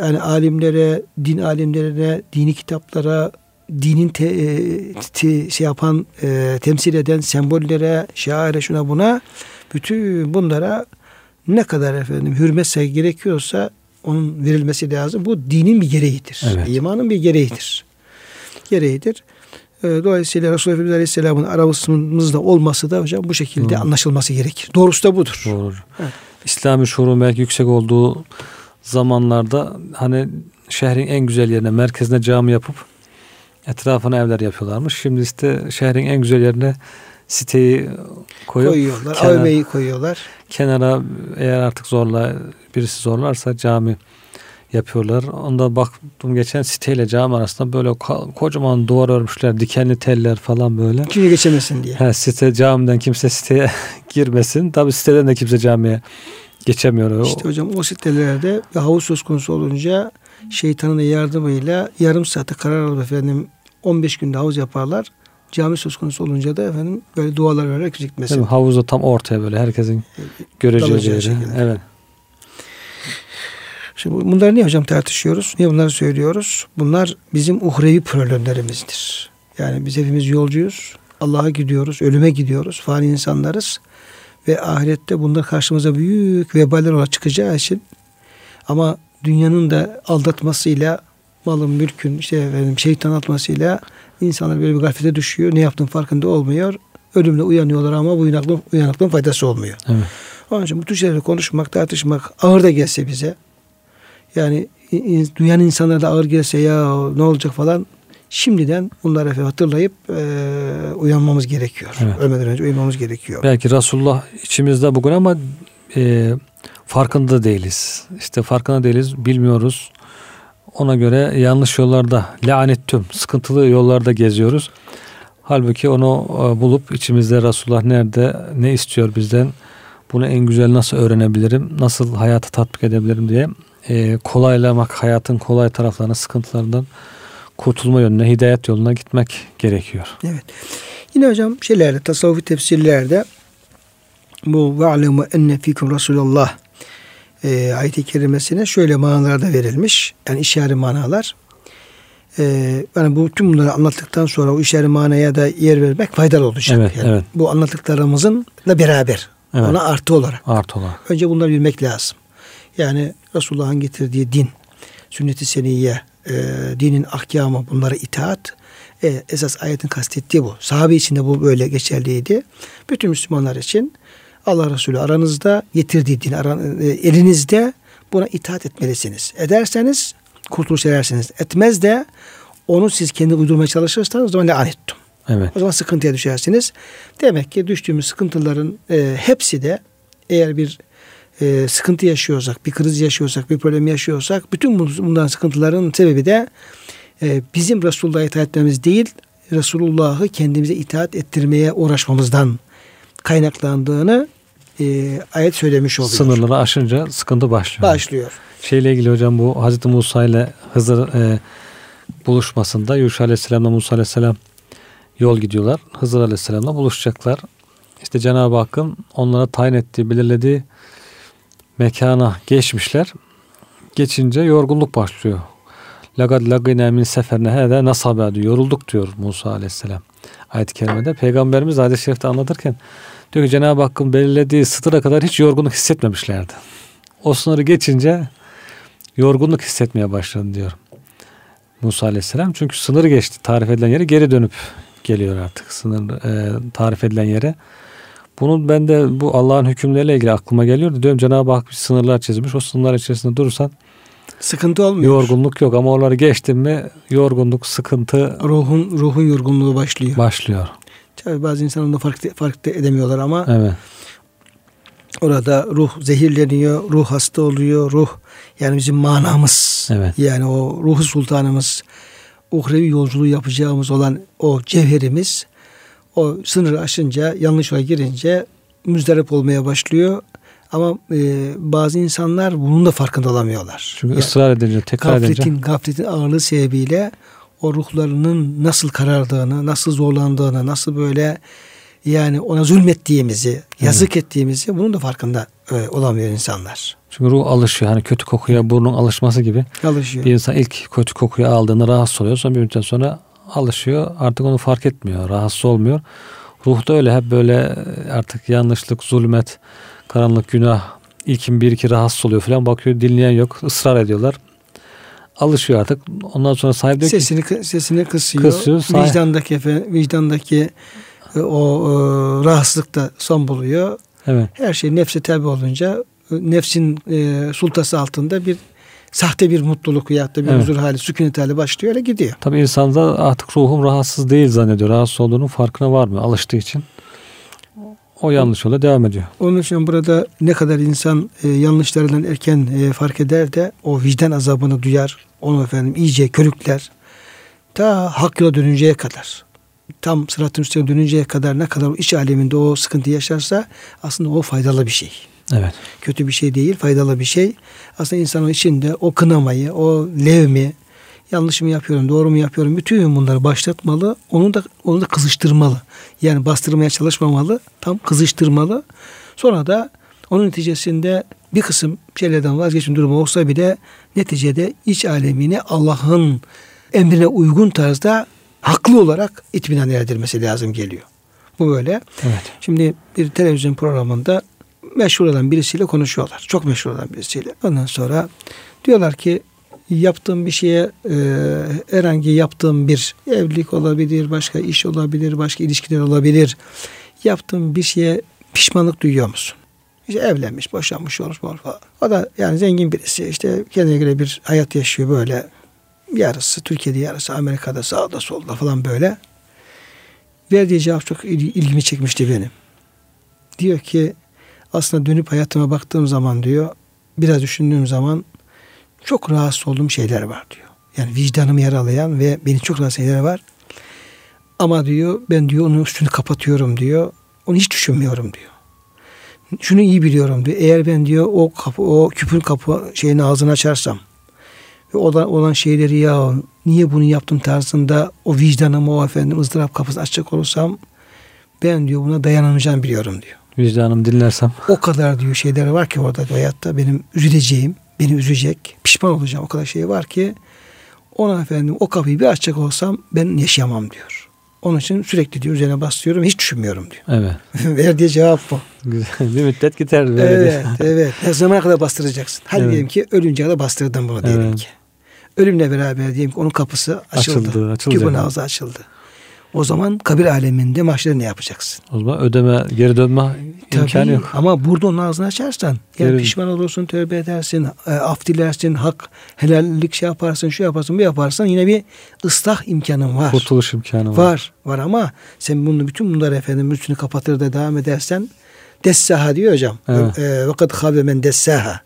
yani alimlere, din alimlerine, dini kitaplara, dinin te, e, te, şey yapan, e, temsil eden sembollere, şaire şuna buna bütün bunlara ne kadar efendim hürmet saygı gerekiyorsa onun verilmesi lazım. Bu dinin bir gereğidir. Evet. İmanın bir gereğidir. Gereğidir. E, dolayısıyla Resulullah Efendimiz Aleyhisselam'ın aramızda olması da hocam bu şekilde Doğru. anlaşılması gerekir. Doğrusu da budur. Doğru. Evet. İslami şuurun belki yüksek olduğu zamanlarda hani şehrin en güzel yerine merkezine cami yapıp etrafına evler yapıyorlarmış. Şimdi işte şehrin en güzel yerine siteyi koyup koyuyorlar. Kenar, AVM'yi koyuyorlar. Kenara eğer artık zorla birisi zorlarsa cami yapıyorlar. Onda baktım geçen siteyle cami arasında böyle kocaman duvar örmüşler. Dikenli teller falan böyle. Kimse geçemesin diye. He, site camiden kimse siteye <laughs> girmesin. Tabi siteden de kimse camiye geçemiyor. İşte hocam o sitelerde havuz söz konusu olunca şeytanın yardımıyla yarım saate karar alıp efendim 15 günde havuz yaparlar. Cami söz konusu olunca da efendim böyle dualar vererek gitmesin. Havuzda tam ortaya böyle herkesin göreceği. Evet. Şimdi bunları niye hocam tartışıyoruz? Niye bunları söylüyoruz? Bunlar bizim uhrevi problemlerimizdir. Yani biz hepimiz yolcuyuz. Allah'a gidiyoruz, ölüme gidiyoruz. Fani insanlarız. Ve ahirette bunlar karşımıza büyük veballer olarak çıkacağı için ama dünyanın da aldatmasıyla malın, mülkün, işte efendim, şeytan atmasıyla insanlar böyle bir gaflete düşüyor. Ne yaptığın farkında olmuyor. Ölümle uyanıyorlar ama bu uyanıklığın, uyanıklığın faydası olmuyor. Evet. Onun için bu tür şeyleri konuşmak, tartışmak ağır da gelse bize yani duyan insanlara da ağır gelse ya ne olacak falan şimdiden bunları hatırlayıp e, uyanmamız gerekiyor. Evet. Ölmeden önce uyanmamız gerekiyor. Belki Resulullah içimizde bugün ama e, farkında değiliz. İşte farkında değiliz, bilmiyoruz. Ona göre yanlış yollarda, lanettüm, sıkıntılı yollarda geziyoruz. Halbuki onu e, bulup içimizde Resulullah nerede, ne istiyor bizden, bunu en güzel nasıl öğrenebilirim, nasıl hayata tatbik edebilirim diye e, kolaylamak, hayatın kolay taraflarına, sıkıntılarından kurtulma yönüne, hidayet yoluna gitmek gerekiyor. Evet. Yine hocam şeylerde, tasavvufi tefsirlerde bu ve'lemu enne fikum Resulallah e, ayet-i kerimesine şöyle manalarda verilmiş. Yani işare manalar. E, yani bu tüm bunları anlattıktan sonra o işare manaya da yer vermek faydalı olacak. Evet, yani evet. Bu anlattıklarımızın da beraber. Evet. Ona artı olarak. Artı olarak. Önce bunları bilmek lazım. Yani Resulullah'ın getirdiği din, sünnet-i seniyye, e, dinin ahkamı bunlara itaat. E, esas ayetin kastettiği bu. Sahabe için de bu böyle geçerliydi. Bütün Müslümanlar için Allah Resulü aranızda getirdiği din aran, e, elinizde buna itaat etmelisiniz. Ederseniz kurtuluş edersiniz. Etmez de onu siz kendi uydurmaya çalışırsanız o zaman lanettum. Evet. O zaman sıkıntıya düşersiniz. Demek ki düştüğümüz sıkıntıların e, hepsi de eğer bir e, sıkıntı yaşıyorsak, bir kriz yaşıyorsak, bir problem yaşıyorsak bütün bundan sıkıntıların sebebi de e, bizim Resulullah'a itaat etmemiz değil, Resulullah'ı kendimize itaat ettirmeye uğraşmamızdan kaynaklandığını e, ayet söylemiş oluyor. Sınırları aşınca sıkıntı başlıyor. Başlıyor. Şeyle ilgili hocam bu Hazreti Musa ile Hızır e, buluşmasında Yuşa Aleyhisselam'la Musa Aleyhisselam yol gidiyorlar. Hızır Aleyhisselam'la buluşacaklar. İşte Cenab-ı Hakk'ın onlara tayin ettiği, belirlediği mekana geçmişler. Geçince yorgunluk başlıyor. Lagad lagine min seferine hede nasabe diyor. Yorulduk diyor Musa aleyhisselam. Ayet-i kerimede. Peygamberimiz hadis-i şerifte anlatırken diyor ki Cenab-ı Hakk'ın belirlediği sıtıra kadar hiç yorgunluk hissetmemişlerdi. O sınırı geçince yorgunluk hissetmeye başladı diyor. Musa aleyhisselam. Çünkü sınırı geçti. Tarif edilen yere geri dönüp geliyor artık. Sınır e, tarif edilen yere. Bunun ben de bu Allah'ın hükümleriyle ilgili aklıma geliyordu. Diyorum Cenab-ı Hak bir sınırlar çizmiş. O sınırlar içerisinde durursan sıkıntı olmuyor. Yorgunluk yok ama onları geçtin mi yorgunluk, sıkıntı ruhun ruhun yorgunluğu başlıyor. Başlıyor. Tabii bazı insanlar onu fark, fark edemiyorlar ama evet. orada ruh zehirleniyor, ruh hasta oluyor, ruh yani bizim manamız. Evet. Yani o ruhu sultanımız, uhrevi yolculuğu yapacağımız olan o cevherimiz o sınırı aşınca, yanlış yola girince müzdarip olmaya başlıyor. Ama e, bazı insanlar bunun da farkında olamıyorlar. Çünkü yani, ısrar edince, tekrar gafletin, edince. Gafletin ağırlığı sebebiyle o ruhlarının nasıl karardığını, nasıl zorlandığını, nasıl böyle yani ona zulmettiğimizi, yazık evet. ettiğimizi bunun da farkında e, olamıyor insanlar. Çünkü ruh alışıyor. Hani kötü kokuya burnun alışması gibi. Alışıyor. Bir insan ilk kötü kokuyu aldığında rahatsız oluyor. Sonra bir müddet sonra alışıyor. Artık onu fark etmiyor. Rahatsız olmuyor. Ruhta öyle hep böyle artık yanlışlık, zulmet, karanlık, günah ilkin bir iki rahatsız oluyor falan bakıyor dinleyen yok ısrar ediyorlar. Alışıyor artık. Ondan sonra sahip diyor sesini, ki sesini kısıyor. kısıyor sahip... Vicdandaki efendim, vicdandaki e, o e, rahatsızlık da son buluyor. Evet. Her şey nefse tabi olunca nefsin e, sultası altında bir sahte bir mutluluk ya da bir evet. huzur hali, sükunet hali başlıyor öyle gidiyor. Tabii insan da artık ruhum rahatsız değil zannediyor. Rahatsız olduğunun farkına var mı? Alıştığı için. O yanlış yola devam ediyor. Onun için burada ne kadar insan e, yanlışlarından erken e, fark eder de o vicdan azabını duyar. Onu efendim iyice körükler. Ta hak yola dönünceye kadar. Tam sıratın üstüne dönünceye kadar ne kadar o iç aleminde o sıkıntı yaşarsa aslında o faydalı bir şey. Evet. Kötü bir şey değil, faydalı bir şey. Aslında insanın içinde o kınamayı, o levmi, yanlış mı yapıyorum, doğru mu yapıyorum, bütün bunları başlatmalı. Onu da onu da kızıştırmalı. Yani bastırmaya çalışmamalı, tam kızıştırmalı. Sonra da onun neticesinde bir kısım şeylerden vazgeçme durumu olsa bile neticede iç alemini Allah'ın emrine uygun tarzda haklı olarak itminan erdirmesi lazım geliyor. Bu böyle. Evet. Şimdi bir televizyon programında meşhur olan birisiyle konuşuyorlar. Çok meşhur olan birisiyle. Ondan sonra diyorlar ki yaptığım bir şeye e, herhangi yaptığım bir evlilik olabilir, başka iş olabilir, başka ilişkiler olabilir. Yaptığım bir şeye pişmanlık duyuyor musun? İşte evlenmiş, boşanmış olmuş falan. O da yani zengin birisi işte kendine göre bir hayat yaşıyor böyle. Yarısı Türkiye'de yarısı Amerika'da sağda solda falan böyle. Verdiği cevap çok ilgimi çekmişti benim. Diyor ki aslında dönüp hayatıma baktığım zaman diyor biraz düşündüğüm zaman çok rahatsız olduğum şeyler var diyor. Yani vicdanımı yaralayan ve beni çok rahatsız şeyler var. Ama diyor ben diyor onun üstünü kapatıyorum diyor. Onu hiç düşünmüyorum diyor. Şunu iyi biliyorum diyor. Eğer ben diyor o kapı o küpün kapı şeyini ağzını açarsam ve olan, olan şeyleri ya niye bunu yaptım tarzında o vicdanımı o efendim ızdırap kapısını açacak olursam ben diyor buna dayanamayacağım biliyorum diyor. Vicdanım dinlersem. O kadar diyor şeyler var ki orada hayatta benim üzüleceğim, beni üzecek, pişman olacağım o kadar şey var ki ona efendim o kapıyı bir açacak olsam ben yaşayamam diyor. Onun için sürekli diyor üzerine bastırıyorum hiç düşünmüyorum diyor. Evet. <laughs> Verdiği cevap bu. bir müddet gider. Böyle evet, evet. Ne zamana kadar bastıracaksın? Hadi evet. diyelim ki ölünce kadar bastırdın bunu diyelim evet. ki. Ölümle beraber diyelim ki onun kapısı açıldı. Açıldı. açıldı Kübün ağzı açıldı. O zaman kabir aleminde mahşerde ne yapacaksın? O zaman ödeme, geri dönme Tabii, imkanı yok. Ama burada onun ağzını açarsan yani geri... pişman olursun, tövbe edersin, e, af dilersin, hak, helallik şey yaparsın, şu yaparsın, bu yaparsan yine bir ıslah imkanın var. Kurtuluş imkanı var. Var, var ama sen bunu bütün bunları efendim üstünü kapatır da devam edersen dessaha diyor hocam. Evet. E, ve kad habe men dessaha.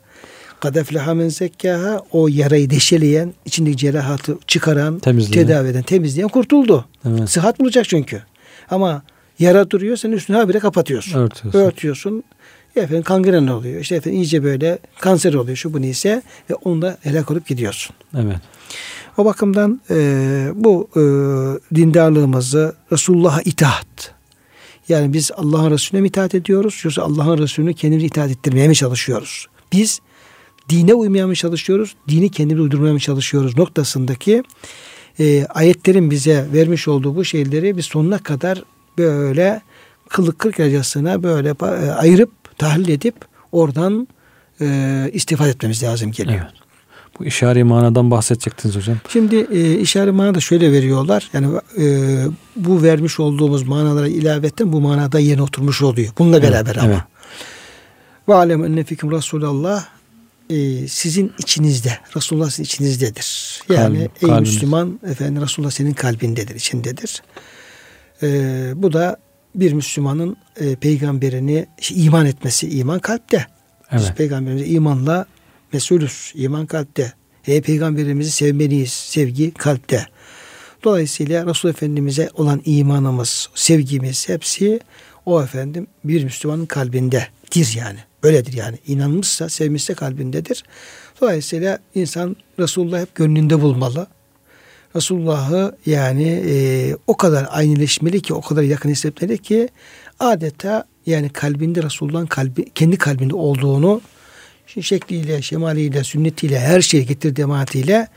Kad efleha men zekkaha o yarayı deşeleyen, içindeki cerahatı çıkaran, temizleyen. tedavi eden, temizleyen kurtuldu. Evet. Sıhhat bulacak çünkü. Ama yara duruyor, sen üstünü habire kapatıyorsun. Örtüyorsun. Örtüyorsun. Efendim kangren oluyor. İşte efendim iyice böyle kanser oluyor şu bu neyse ve onu da helak olup gidiyorsun. Evet. O bakımdan e, bu e, dindarlığımızı Resulullah'a itaat. Yani biz Allah'ın Resulüne mi itaat ediyoruz yoksa Allah'ın Resulünü kendimize itaat ettirmeye mi çalışıyoruz? Biz dine uymaya mı çalışıyoruz? Dini kendimize uydurmaya mı çalışıyoruz? Noktasındaki e, ayetlerin bize vermiş olduğu bu şeyleri biz sonuna kadar böyle kılık kırk arasına böyle e, ayırıp tahlil edip oradan e, istifade etmemiz lazım geliyor. Evet. Bu işari manadan bahsedecektiniz hocam. Şimdi e, işari mana da şöyle veriyorlar. Yani e, bu vermiş olduğumuz manalara ilavetten bu manada yerine oturmuş oluyor. Bununla beraber evet, ama. Evet. Ve alem enne fikum Resulallah e, sizin içinizde. Resulullah sizin içinizdedir. Yani Kalb, ey kalbiniz. Müslüman efendim Resulullah senin kalbindedir, içindedir. E, bu da bir Müslümanın e, peygamberini şey, iman etmesi. iman kalpte. Evet. Biz peygamberimize imanla mesulüz. iman kalpte. E, peygamberimizi sevmeliyiz. Sevgi kalpte. Dolayısıyla Resul Efendimiz'e olan imanımız, sevgimiz hepsi o efendim bir Müslümanın kalbindedir yani. Öyledir yani. İnanmışsa, sevmişse kalbindedir. Dolayısıyla insan Resulullah hep gönlünde bulmalı. Resulullah'ı yani e, o kadar aynıleşmeli ki, o kadar yakın hissetmeli ki adeta yani kalbinde Resulullah'ın kalbi, kendi kalbinde olduğunu şekliyle, şemaliyle, sünnetiyle, her şeyi getir dematiyle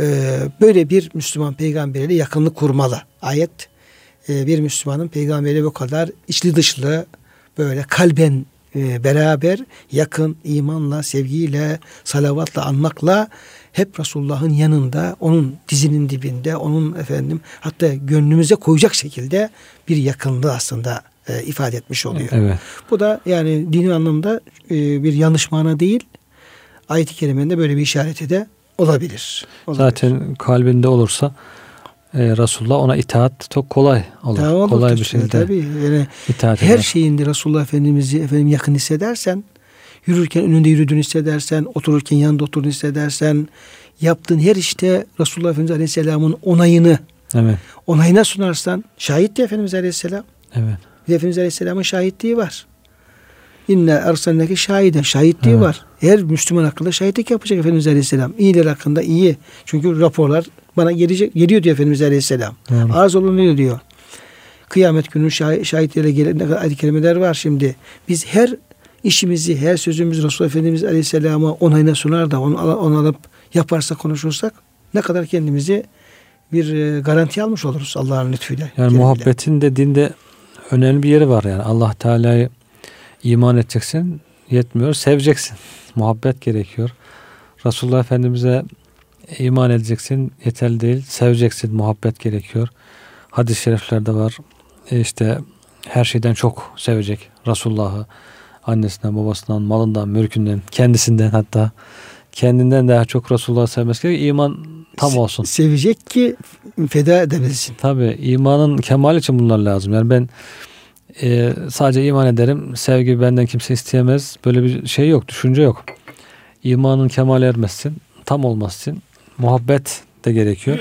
e, böyle bir Müslüman peygamberiyle yakınlık kurmalı. Ayet e, bir Müslümanın peygamberi bu kadar içli dışlı böyle kalben e, beraber yakın imanla, sevgiyle, salavatla anmakla hep Resulullah'ın yanında, onun dizinin dibinde, onun efendim hatta gönlümüze koyacak şekilde bir yakınlığı aslında e, ifade etmiş oluyor. Evet. Bu da yani dini anlamda e, bir yanlış mana değil. Ayet-i kerimenin böyle bir işareti de olabilir. olabilir. Zaten kalbinde olursa e, Resulullah ona itaat çok kolay olur. Olur kolay bir şekilde Tabii. Yani itaat her eder. şeyinde Resulullah Efendimiz'i efendim yakın hissedersen, yürürken önünde yürüdüğünü hissedersen, otururken yanında oturduğunu hissedersen, yaptığın her işte Resulullah Efendimiz Aleyhisselam'ın onayını, Evet. onayına sunarsan, şahit de Efendimiz Aleyhisselam. Evet. Bir Efendimiz Aleyhisselam'ın şahitliği var. İnne ersalneke şahiden şahitliği Evet. var. Her Müslüman hakkında şahitlik yapacak Efendimiz Aleyhisselam. İyiler hakkında iyi. Çünkü raporlar bana gelecek, geliyor diyor Efendimiz Aleyhisselam. Doğru. Arz olunuyor diyor. Kıyamet günü şah, şahitlere gelen ne kadar ayet kelimeler var şimdi. Biz her işimizi, her sözümüzü Resulullah Efendimiz Aleyhisselam'a onayına sunar da onu, onu alıp yaparsak, konuşursak ne kadar kendimizi bir e, garanti almış oluruz Allah'ın lütfuyla. Yani keremiyle. muhabbetin de dinde önemli bir yeri var yani. Allah Teala'yı iman edeceksin yetmiyor. Seveceksin. Muhabbet gerekiyor. Resulullah Efendimiz'e iman edeceksin yeterli değil. Seveceksin. Muhabbet gerekiyor. Hadis-i şeriflerde var. E işte her şeyden çok sevecek Resulullah'ı. Annesinden, babasından, malından, mülkünden, kendisinden hatta kendinden daha çok Resulullah'ı sevmesi gerekiyor. İman tam olsun. Sevecek ki feda edebilsin. Tabii imanın kemal için bunlar lazım. Yani ben e, sadece iman ederim. Sevgi benden kimse isteyemez. Böyle bir şey yok, düşünce yok. İmanın kemal ermezsin. Tam olması için muhabbet de gerekiyor.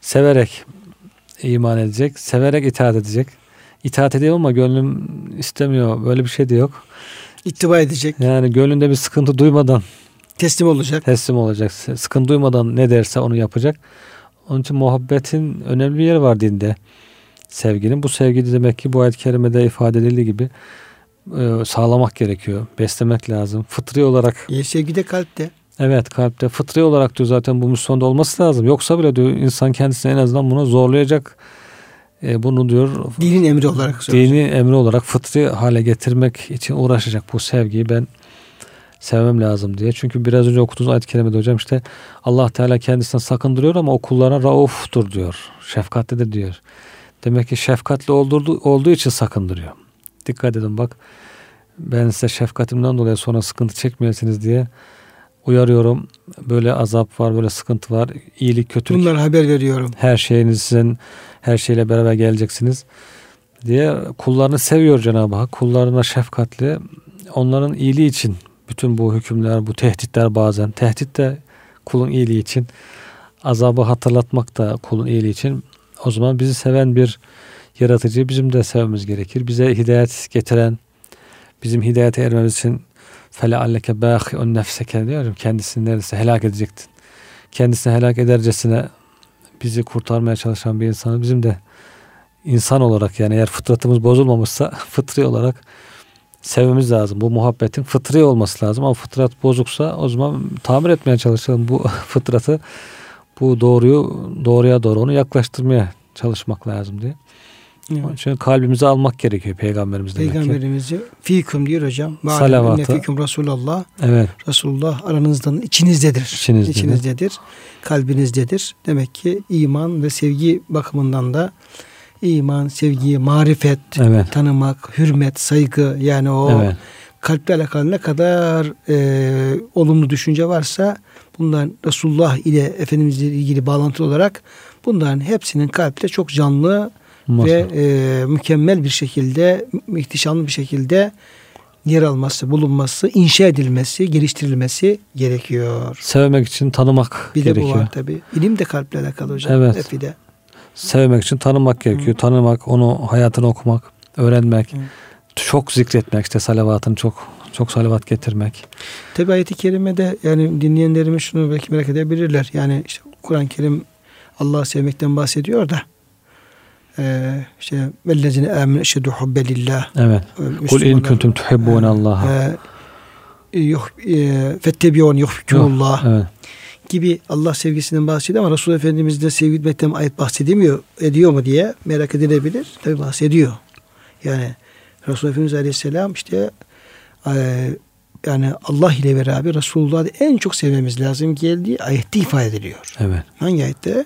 Severek iman edecek. Severek itaat edecek. İtaat ediyor ama gönlüm istemiyor. Böyle bir şey de yok. İttiba edecek. Yani gönlünde bir sıkıntı duymadan Teslim olacak. teslim olacak. Sıkıntı duymadan ne derse onu yapacak. Onun için muhabbetin önemli bir yeri var dinde. Sevginin. Bu sevgi de demek ki bu ayet-i kerimede ifade edildiği gibi e, sağlamak gerekiyor. Beslemek lazım. Fıtri olarak E, sevgi de kalpte. evet kalpte fıtri olarak diyor zaten bu Müslüman'da olması lazım. Yoksa bile diyor insan kendisini en azından buna zorlayacak e, bunu diyor Dinin emri olarak dini emri olarak fıtri hale getirmek için uğraşacak bu sevgiyi ben sevmem lazım diye. Çünkü biraz önce okuduğunuz ayet-i kerimede hocam işte Allah Teala kendisinden sakındırıyor ama o kullarına rauftur diyor. Şefkatlidir diyor. Demek ki şefkatli olduğu, olduğu için sakındırıyor. Dikkat edin bak ben size şefkatimden dolayı sonra sıkıntı çekmeyesiniz diye uyarıyorum. Böyle azap var, böyle sıkıntı var. İyilik, kötülük Bunlara haber veriyorum. her şeyiniz sizin her şeyle beraber geleceksiniz diye kullarını seviyor Cenab-ı Hak. Kullarına şefkatli. Onların iyiliği için bütün bu hükümler, bu tehditler bazen tehdit de kulun iyiliği için azabı hatırlatmak da kulun iyiliği için o zaman bizi seven bir yaratıcı bizim de sevmemiz gerekir. Bize hidayet getiren bizim hidayete ermemiz için alleke bâhi'un nefseke diyor. Kendisini neredeyse helak edecektin. Kendisini helak edercesine bizi kurtarmaya çalışan bir insanı bizim de insan olarak yani eğer fıtratımız bozulmamışsa <laughs> fıtri olarak sevmemiz lazım. Bu muhabbetin fıtri olması lazım ama fıtrat bozuksa o zaman tamir etmeye çalışalım bu <laughs> fıtratı bu doğruyu doğruya doğru onu yaklaştırmaya çalışmak lazım diye. Onun Evet. için kalbimize almak gerekiyor peygamberimiz demek ki. Peygamberimizi fikum diyor hocam. Salavatı. Fikum Resulullah. Evet. Resulullah aranızdan içinizdedir. İçinizdedir. İçinizdedir. Kalbinizdedir. Demek ki iman ve sevgi bakımından da iman, sevgi, marifet, Evet. tanımak, hürmet, saygı yani o Evet. Kalple alakalı ne kadar e, olumlu düşünce varsa bunların Resulullah ile Efendimizle ilgili bağlantılı olarak bunların hepsinin kalpte çok canlı Olmaz ve e, mükemmel bir şekilde, ihtişamlı bir şekilde yer alması, bulunması, inşa edilmesi, geliştirilmesi gerekiyor. Sevmek için tanımak Bir de gerekiyor. bu var tabi. İlim de kalple alakalı hocam. Evet. Efi de. Sevmek için tanımak gerekiyor. Tanımak, onu hayatını okumak, öğrenmek, Hı. Çok zikretmek işte salavatını çok çok salavat getirmek. Tabi ayeti kerimede yani dinleyenlerimiz şunu belki merak edebilirler. Yani işte Kur'an-ı Kerim Allah'ı sevmekten bahsediyor da e, işte vellezine amenu eşhedü hubbe lillah Evet. Kul in kuntum tuhibbun Allah. e, yuh, e, fettebiyon yuhkumullah Evet. gibi Allah sevgisinden bahsediyor ama Resul Efendimiz de sevgilmekten ayet bahsedemiyor ediyor mu diye merak edilebilir. Tabi bahsediyor. Yani Resul Efendimiz Aleyhisselam işte e, yani Allah ile beraber Resulullah'ı en çok sevmemiz lazım geldiği ayette ifade ediliyor. Evet. Hangi ayette?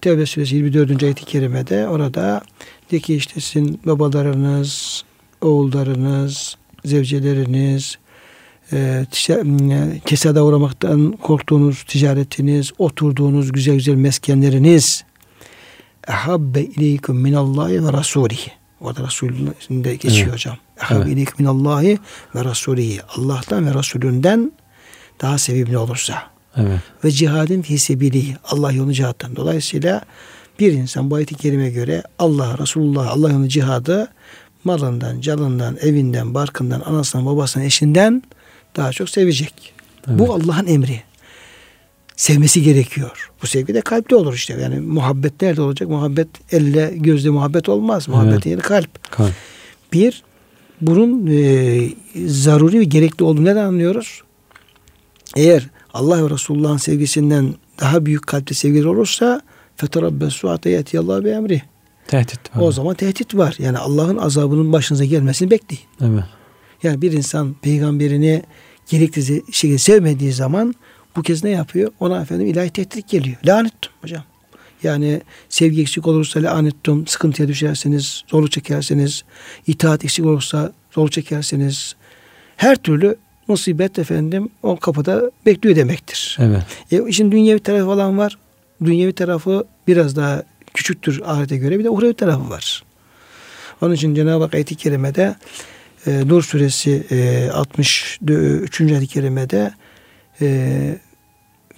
Tevbe suresi 24. ayet-i kerimede orada de ki işte sizin babalarınız, oğullarınız, zevceleriniz, e, kesada uğramaktan korktuğunuz ticaretiniz, oturduğunuz güzel güzel meskenleriniz ehabbe ileykum minallahi ve rasulihi. Orada Resulü'nün de geçiyor evet. hocam. Ehabbe evet. minallahi ve rasulihi. Allah'tan ve Resulünden daha sevimli olursa. Evet. Ve cihadin fi Allah yolunu cihattan. Dolayısıyla bir insan bu ayet-i kerime göre Allah, Resulullah, Allah yolunu cihadı malından, canından, evinden, barkından, anasından, babasından, eşinden daha çok sevecek. Evet. Bu Allah'ın emri. Sevmesi gerekiyor. Bu sevgi de kalpte olur işte. Yani muhabbet nerede olacak? Muhabbet elle gözle muhabbet olmaz. Muhabbet evet. yeri kalp. kalp. Bir, bunun e, zaruri ve gerekli olduğunu neden anlıyoruz? Eğer Allah ve Resulullah'ın sevgisinden daha büyük kalpte sevgi olursa feterabbesu ateyeti Allah bir emri. Tehdit var. O zaman tehdit var. Yani Allah'ın azabının başınıza gelmesini bekleyin. Evet. Yani bir insan peygamberini gerekli şekilde sevmediği zaman bu kez ne yapıyor? Ona efendim ilahi tehdit geliyor. Lanettum hocam. Yani sevgi eksik olursa lanettum, sıkıntıya düşerseniz, zorluk çekerseniz, itaat eksik olursa zorluk çekerseniz, her türlü musibet efendim o kapıda bekliyor demektir. Evet. E, işin dünyevi tarafı falan var. Dünyevi tarafı biraz daha küçüktür ahirete göre. Bir de uhrevi tarafı var. Onun için Cenab-ı Hak ayet-i kerimede e, Nur suresi e, 63. ayet-i kerimede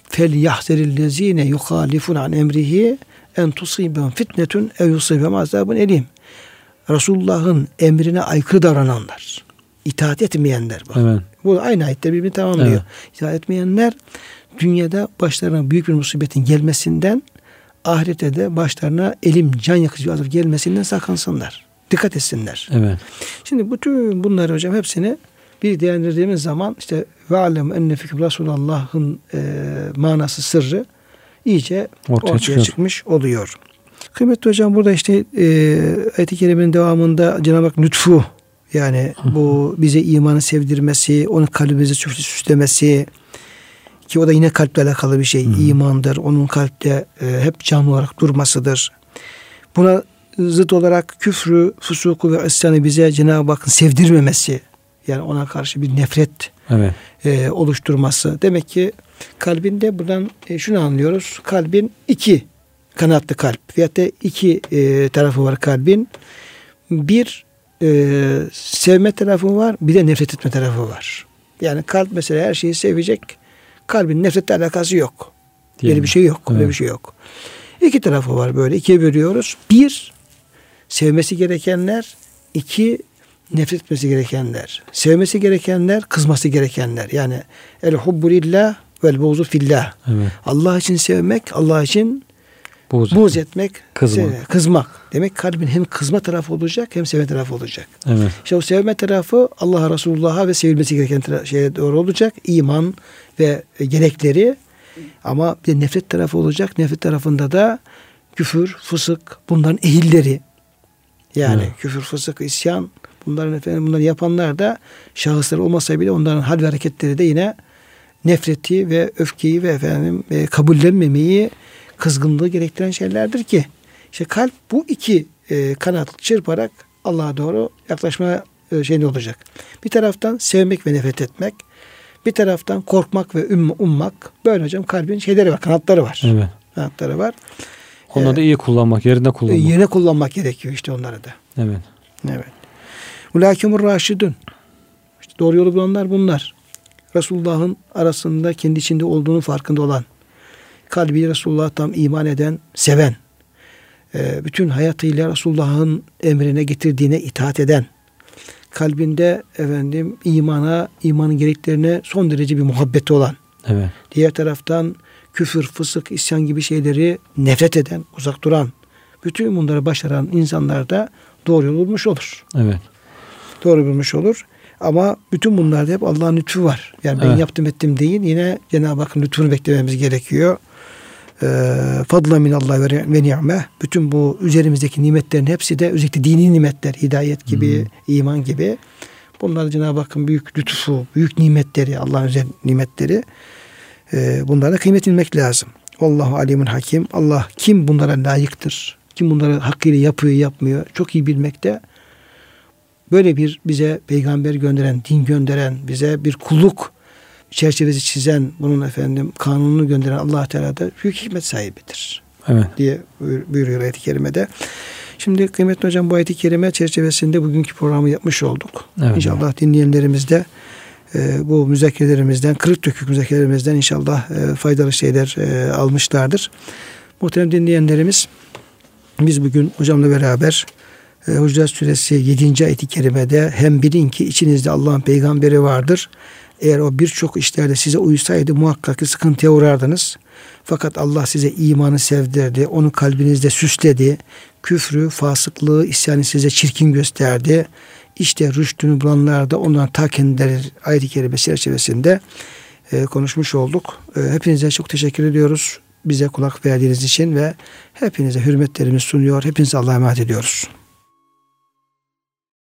fel yahzerillezine yuhalifun an emrihi en tusibem fitnetun ev yusibem azabun elim. Resulullah'ın emrine aykırı davrananlar, itaat etmeyenler. Bak. Evet. Bu aynı ayette birbirini tamamlıyor. Evet. İtaat etmeyenler dünyada başlarına büyük bir musibetin gelmesinden ahirete de başlarına elim can yakıcı bir azap gelmesinden sakınsınlar. Dikkat etsinler. Evet. Şimdi bütün bunları hocam hepsini bir değerlendirdiğimiz zaman işte ve alem enne fikir Resulullah'ın e, manası sırrı iyice ortaya, ortaya çıkmış oluyor. Kıymetli hocam burada işte e, ayet-i kerimenin devamında Cenab-ı Hak lütfu yani bu bize imanı sevdirmesi, onu kalbimize süslemesi ki o da yine kalple alakalı bir şey. Hı. imandır. Onun kalpte e, hep canlı olarak durmasıdır. Buna zıt olarak küfrü, fusuku ve isyanı bize Cenab-ı Hakk'ın sevdirmemesi yani ona karşı bir nefret evet. e, oluşturması. Demek ki kalbinde buradan e, şunu anlıyoruz. Kalbin iki kanatlı kalp veyahut da iki e, tarafı var kalbin. Bir e, sevme tarafı var bir de nefret etme tarafı var. Yani kalp mesela her şeyi sevecek. Kalbin nefretle alakası yok. Değil böyle mi? bir şey yok. Evet. Böyle bir şey yok. İki tarafı var böyle. ikiye bölüyoruz. Bir sevmesi gerekenler. iki nefret etmesi gerekenler. Sevmesi gerekenler, kızması gerekenler. Yani el hubbu lillah vel buğzu fillah. Evet. Allah için sevmek, Allah için buğz, buğz etmek, kızmak. Sev, kızmak. Demek kalbin hem kızma tarafı olacak hem sevme tarafı olacak. Evet. İşte o sevme tarafı Allah'a, Resulullah'a ve sevilmesi gereken şeye doğru olacak. İman ve gerekleri ama bir nefret tarafı olacak. Nefret tarafında da küfür, fısık, bunların ehilleri. Yani evet. küfür, fısık, isyan bunların efendim bunları yapanlar da şahıslar olmasa bile onların hal ve hareketleri de yine nefreti ve öfkeyi ve efendim e, kabullenmemeyi, kızgınlığı gerektiren şeylerdir ki işte kalp bu iki e, kanat çırparak Allah'a doğru yaklaşma e, şeyinde olacak. Bir taraftan sevmek ve nefret etmek, bir taraftan korkmak ve um, ummak. Böyle hocam kalbin şeyleri var, kanatları var. Evet. Kanatları var. Onları ee, da iyi kullanmak, yerinde kullanmak. Yerine kullanmak gerekiyor işte onları da. Evet. Evet. Ulâkümür raşidun. İşte doğru yolu bulanlar bunlar. Resulullah'ın arasında kendi içinde olduğunu farkında olan, kalbi Resulullah'a tam iman eden, seven, e, bütün hayatıyla Resulullah'ın emrine getirdiğine itaat eden, kalbinde efendim imana, imanın gereklerine son derece bir muhabbeti olan, evet. diğer taraftan küfür, fısık, isyan gibi şeyleri nefret eden, uzak duran, bütün bunları başaran insanlar da doğru yol bulmuş olur. Evet. Doğru bulmuş olur. Ama bütün bunlarda hep Allah'ın lütfu var. Yani ben evet. yaptım ettim değil. Yine Cenab-ı Hakk'ın lütfunu beklememiz gerekiyor. Ee, fadla minallah ve ni'me. Bütün bu üzerimizdeki nimetlerin hepsi de özellikle dini nimetler. Hidayet gibi, hmm. iman gibi. Bunlar Cenab-ı Hakk'ın büyük lütfu, büyük nimetleri, Allah'ın özel nimetleri. Ee, bunlara kıymet bilmek lazım. Allahu alimun hakim. Allah kim bunlara layıktır? Kim bunları hakkıyla yapıyor, yapmıyor? Çok iyi bilmekte. Böyle bir bize peygamber gönderen, din gönderen, bize bir kulluk çerçevesi çizen, bunun efendim kanununu gönderen Allah Teala da büyük hikmet sahibidir. Evet. diye buyuruyor ayet-i kerimede. Şimdi kıymetli hocam bu ayet-i kerime çerçevesinde bugünkü programı yapmış olduk. Evet. İnşallah dinleyenlerimiz de e, bu müzakerelerimizden, kırık dökük müzakerelerimizden inşallah e, faydalı şeyler e, almışlardır. Muhterem dinleyenlerimiz biz bugün hocamla beraber e, Hucurat Suresi 7. ayet-i kerimede hem bilin ki içinizde Allah'ın peygamberi vardır. Eğer o birçok işlerde size uysaydı muhakkak ki sıkıntıya uğrardınız. Fakat Allah size imanı sevdirdi. Onu kalbinizde süsledi. Küfrü, fasıklığı, isyanı size çirkin gösterdi. İşte rüştünü bulanlar da ondan ta kendileri ayet-i kerime çerçevesinde e, konuşmuş olduk. E, hepinize çok teşekkür ediyoruz. Bize kulak verdiğiniz için ve hepinize hürmetlerimi sunuyor. Hepinize Allah'a emanet ediyoruz.